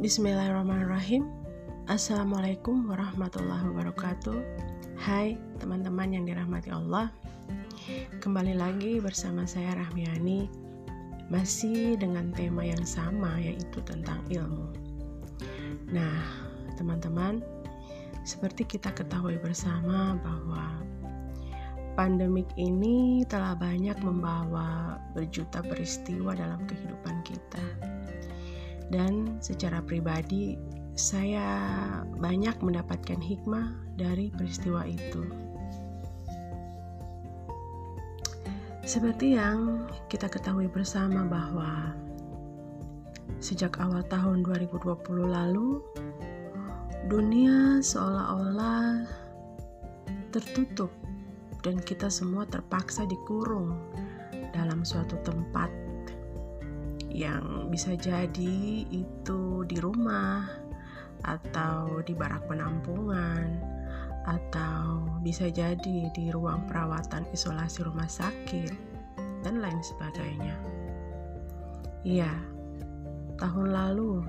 Bismillahirrahmanirrahim. Assalamualaikum warahmatullahi wabarakatuh. Hai teman-teman yang dirahmati Allah. Kembali lagi bersama saya Rahmiani Masih dengan tema yang sama yaitu tentang ilmu. Nah teman-teman Seperti kita ketahui bersama bahwa Pandemik ini telah banyak membawa berjuta peristiwa dalam kehidupan kita dan secara pribadi saya banyak mendapatkan hikmah dari peristiwa itu. Seperti yang kita ketahui bersama bahwa sejak awal tahun 2020 lalu dunia seolah-olah tertutup dan kita semua terpaksa dikurung dalam suatu tempat yang bisa jadi itu di rumah atau di barak penampungan atau bisa jadi di ruang perawatan isolasi rumah sakit dan lain sebagainya. Iya, tahun lalu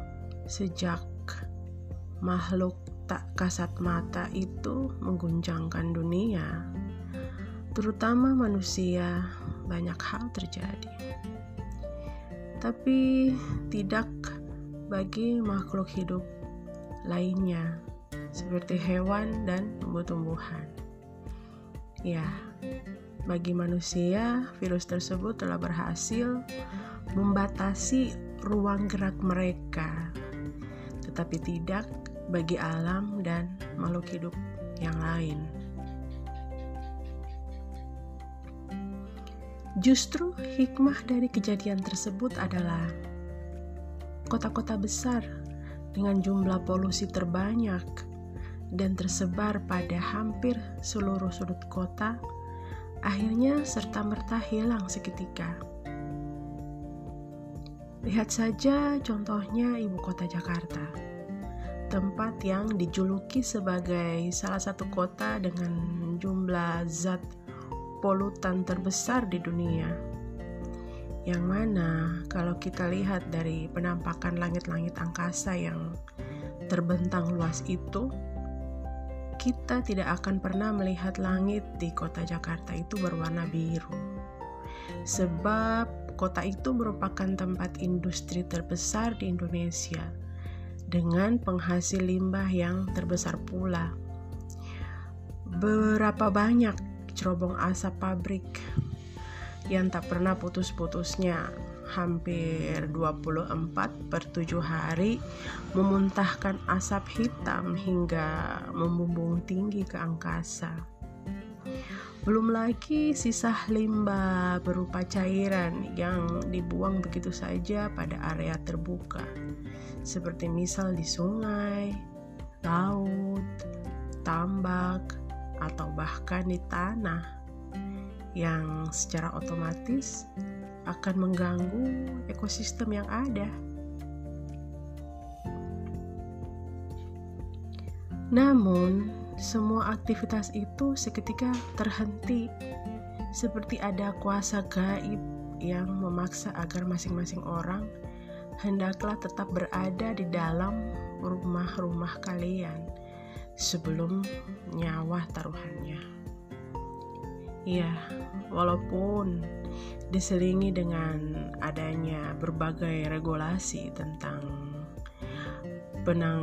sejak makhluk tak kasat mata itu mengguncangkan dunia, terutama manusia, banyak hal terjadi tapi tidak bagi makhluk hidup lainnya seperti hewan dan tumbuh-tumbuhan. Ya, bagi manusia, virus tersebut telah berhasil membatasi ruang gerak mereka, tetapi tidak bagi alam dan makhluk hidup yang lain. Justru hikmah dari kejadian tersebut adalah kota-kota besar dengan jumlah polusi terbanyak dan tersebar pada hampir seluruh sudut kota akhirnya serta-merta hilang seketika. Lihat saja contohnya ibu kota Jakarta, tempat yang dijuluki sebagai salah satu kota dengan jumlah zat polutan terbesar di dunia. Yang mana kalau kita lihat dari penampakan langit-langit angkasa yang terbentang luas itu, kita tidak akan pernah melihat langit di kota Jakarta itu berwarna biru. Sebab kota itu merupakan tempat industri terbesar di Indonesia dengan penghasil limbah yang terbesar pula. Berapa banyak cerobong asap pabrik yang tak pernah putus-putusnya hampir 24 per 7 hari memuntahkan asap hitam hingga membumbung tinggi ke angkasa. Belum lagi sisa limbah berupa cairan yang dibuang begitu saja pada area terbuka, seperti misal di sungai, laut, tambak, atau bahkan di tanah yang secara otomatis akan mengganggu ekosistem yang ada. Namun, semua aktivitas itu seketika terhenti, seperti ada kuasa gaib yang memaksa agar masing-masing orang hendaklah tetap berada di dalam rumah-rumah kalian sebelum nyawa taruhannya. Ya, walaupun diselingi dengan adanya berbagai regulasi tentang penang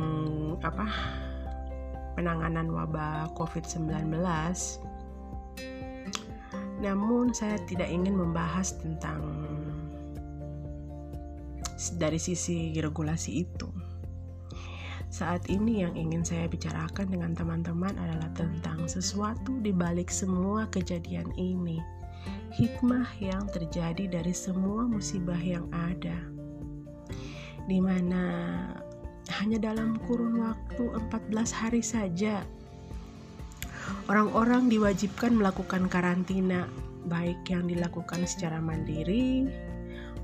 apa penanganan wabah COVID-19 namun saya tidak ingin membahas tentang dari sisi regulasi itu saat ini yang ingin saya bicarakan dengan teman-teman adalah tentang sesuatu di balik semua kejadian ini. Hikmah yang terjadi dari semua musibah yang ada. Di mana hanya dalam kurun waktu 14 hari saja orang-orang diwajibkan melakukan karantina baik yang dilakukan secara mandiri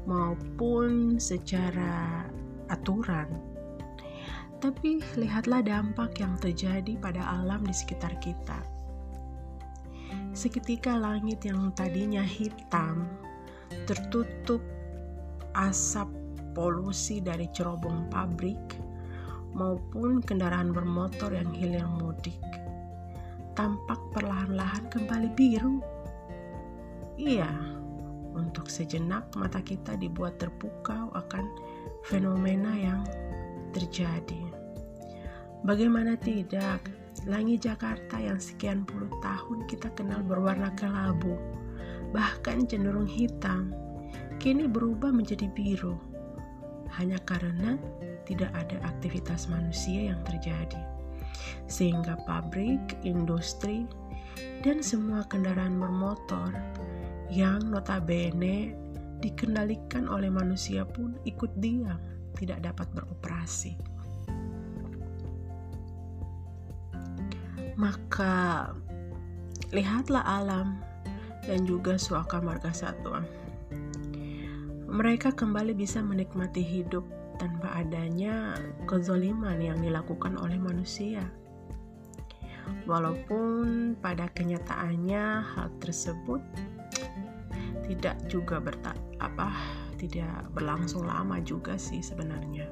maupun secara aturan tapi lihatlah dampak yang terjadi pada alam di sekitar kita. Seketika langit yang tadinya hitam tertutup asap polusi dari cerobong pabrik maupun kendaraan bermotor yang hilir mudik. Tampak perlahan-lahan kembali biru. Iya, untuk sejenak mata kita dibuat terpukau akan fenomena yang terjadi. Bagaimana tidak, langit Jakarta yang sekian puluh tahun kita kenal berwarna kelabu, bahkan cenderung hitam, kini berubah menjadi biru, hanya karena tidak ada aktivitas manusia yang terjadi. Sehingga pabrik, industri, dan semua kendaraan bermotor yang notabene dikendalikan oleh manusia pun ikut diam, tidak dapat beroperasi. Maka lihatlah alam dan juga suaka marga satwa. Mereka kembali bisa menikmati hidup tanpa adanya kezoliman yang dilakukan oleh manusia. Walaupun pada kenyataannya hal tersebut tidak juga berta apa tidak berlangsung lama juga sih sebenarnya.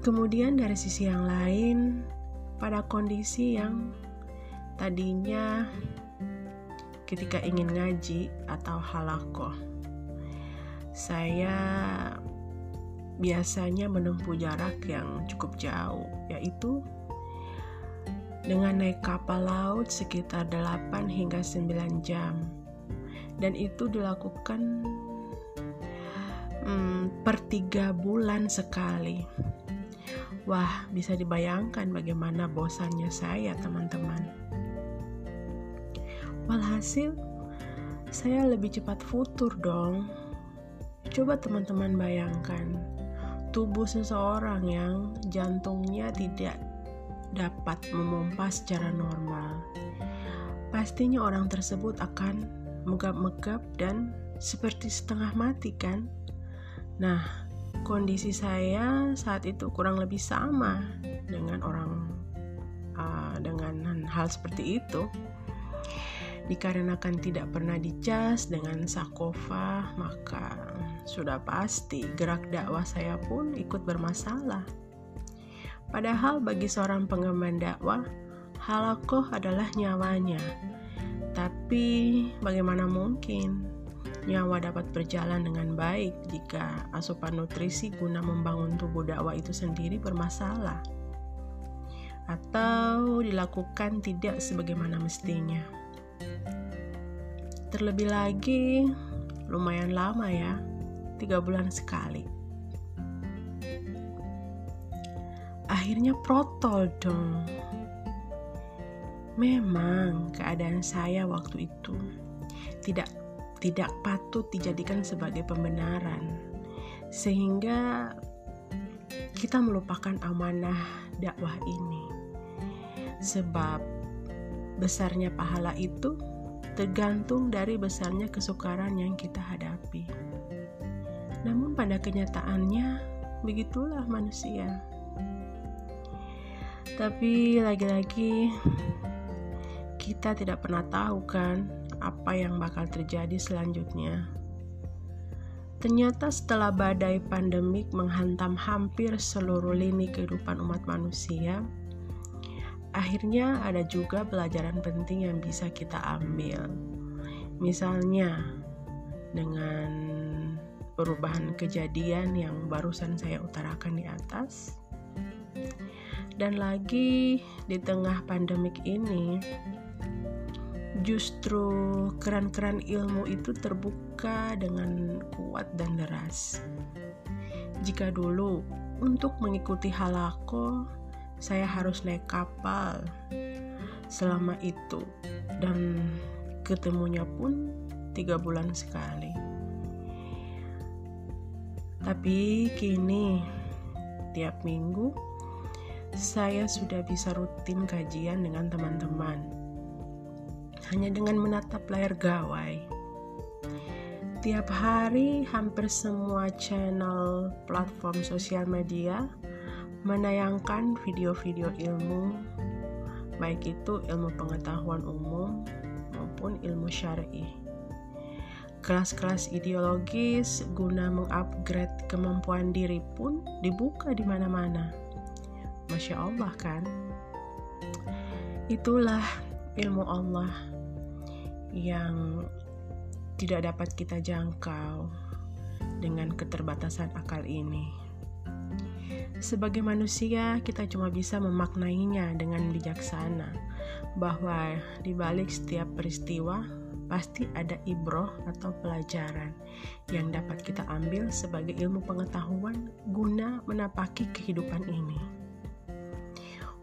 Kemudian dari sisi yang lain, pada kondisi yang tadinya ketika ingin ngaji atau halakoh saya biasanya menempuh jarak yang cukup jauh, yaitu dengan naik kapal laut sekitar 8 hingga 9 jam. Dan itu dilakukan hmm, per tiga bulan sekali. Wah, bisa dibayangkan bagaimana bosannya saya, teman-teman. Walhasil, saya lebih cepat futur dong Coba teman-teman bayangkan tubuh seseorang yang jantungnya tidak dapat memompa secara normal. Pastinya orang tersebut akan megap-megap dan seperti setengah mati kan? Nah, kondisi saya saat itu kurang lebih sama dengan orang uh, dengan hal seperti itu dikarenakan tidak pernah dicas dengan sakofa, maka sudah pasti gerak dakwah saya pun ikut bermasalah. Padahal bagi seorang pengemban dakwah, halakoh adalah nyawanya. Tapi bagaimana mungkin nyawa dapat berjalan dengan baik jika asupan nutrisi guna membangun tubuh dakwah itu sendiri bermasalah? Atau dilakukan tidak sebagaimana mestinya? Terlebih lagi, lumayan lama ya, tiga bulan sekali. Akhirnya protol dong. Memang keadaan saya waktu itu tidak tidak patut dijadikan sebagai pembenaran, sehingga kita melupakan amanah dakwah ini. Sebab besarnya pahala itu tergantung dari besarnya kesukaran yang kita hadapi. Namun, pada kenyataannya, begitulah manusia. Tapi lagi-lagi, kita tidak pernah tahu, kan, apa yang bakal terjadi selanjutnya. Ternyata, setelah badai pandemik menghantam hampir seluruh lini kehidupan umat manusia, akhirnya ada juga pelajaran penting yang bisa kita ambil. Misalnya, dengan perubahan kejadian yang barusan saya utarakan di atas, dan lagi di tengah pandemik ini, justru keran-keran ilmu itu terbuka dengan kuat dan deras. Jika dulu untuk mengikuti halako saya harus naik kapal. Selama itu dan ketemunya pun tiga bulan sekali. Tapi kini tiap minggu saya sudah bisa rutin kajian dengan teman-teman hanya dengan menatap layar gawai tiap hari hampir semua channel platform sosial media menayangkan video-video ilmu, baik itu ilmu pengetahuan umum maupun ilmu syar'i. kelas-kelas ideologis guna mengupgrade kemampuan diri pun dibuka di mana-mana. Masya Allah kan? Itulah ilmu Allah yang tidak dapat kita jangkau dengan keterbatasan akal ini. Sebagai manusia, kita cuma bisa memaknainya dengan bijaksana, bahwa di balik setiap peristiwa pasti ada ibroh atau pelajaran yang dapat kita ambil sebagai ilmu pengetahuan guna menapaki kehidupan ini.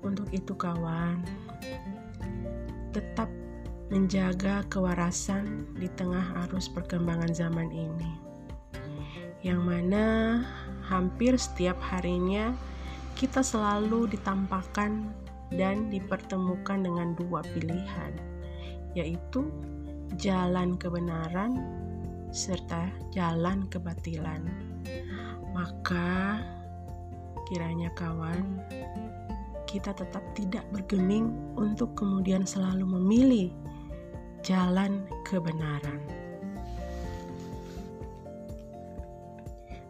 Untuk itu, kawan, tetap menjaga kewarasan di tengah arus perkembangan zaman ini, yang mana hampir setiap harinya kita selalu ditampakkan dan dipertemukan dengan dua pilihan, yaitu jalan kebenaran serta jalan kebatilan. Maka kiranya kawan kita tetap tidak bergeming untuk kemudian selalu memilih jalan kebenaran.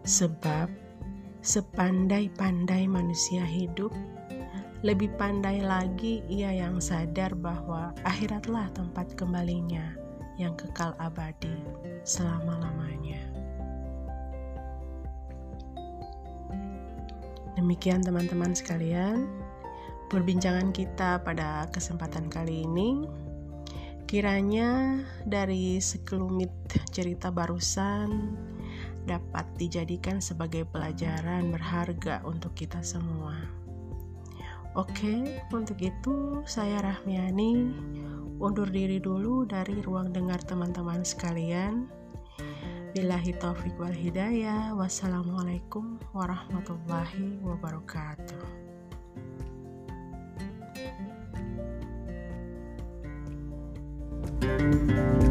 Sebab sepandai-pandai manusia hidup, lebih pandai lagi ia yang sadar bahwa akhiratlah tempat kembalinya yang kekal abadi selama-lamanya. Demikian teman-teman sekalian, perbincangan kita pada kesempatan kali ini. Kiranya dari sekelumit cerita barusan dapat dijadikan sebagai pelajaran berharga untuk kita semua. Oke, untuk itu saya Rahmiani undur diri dulu dari ruang dengar teman-teman sekalian. Billahi taufik wal hidayah. Wassalamualaikum warahmatullahi wabarakatuh. Música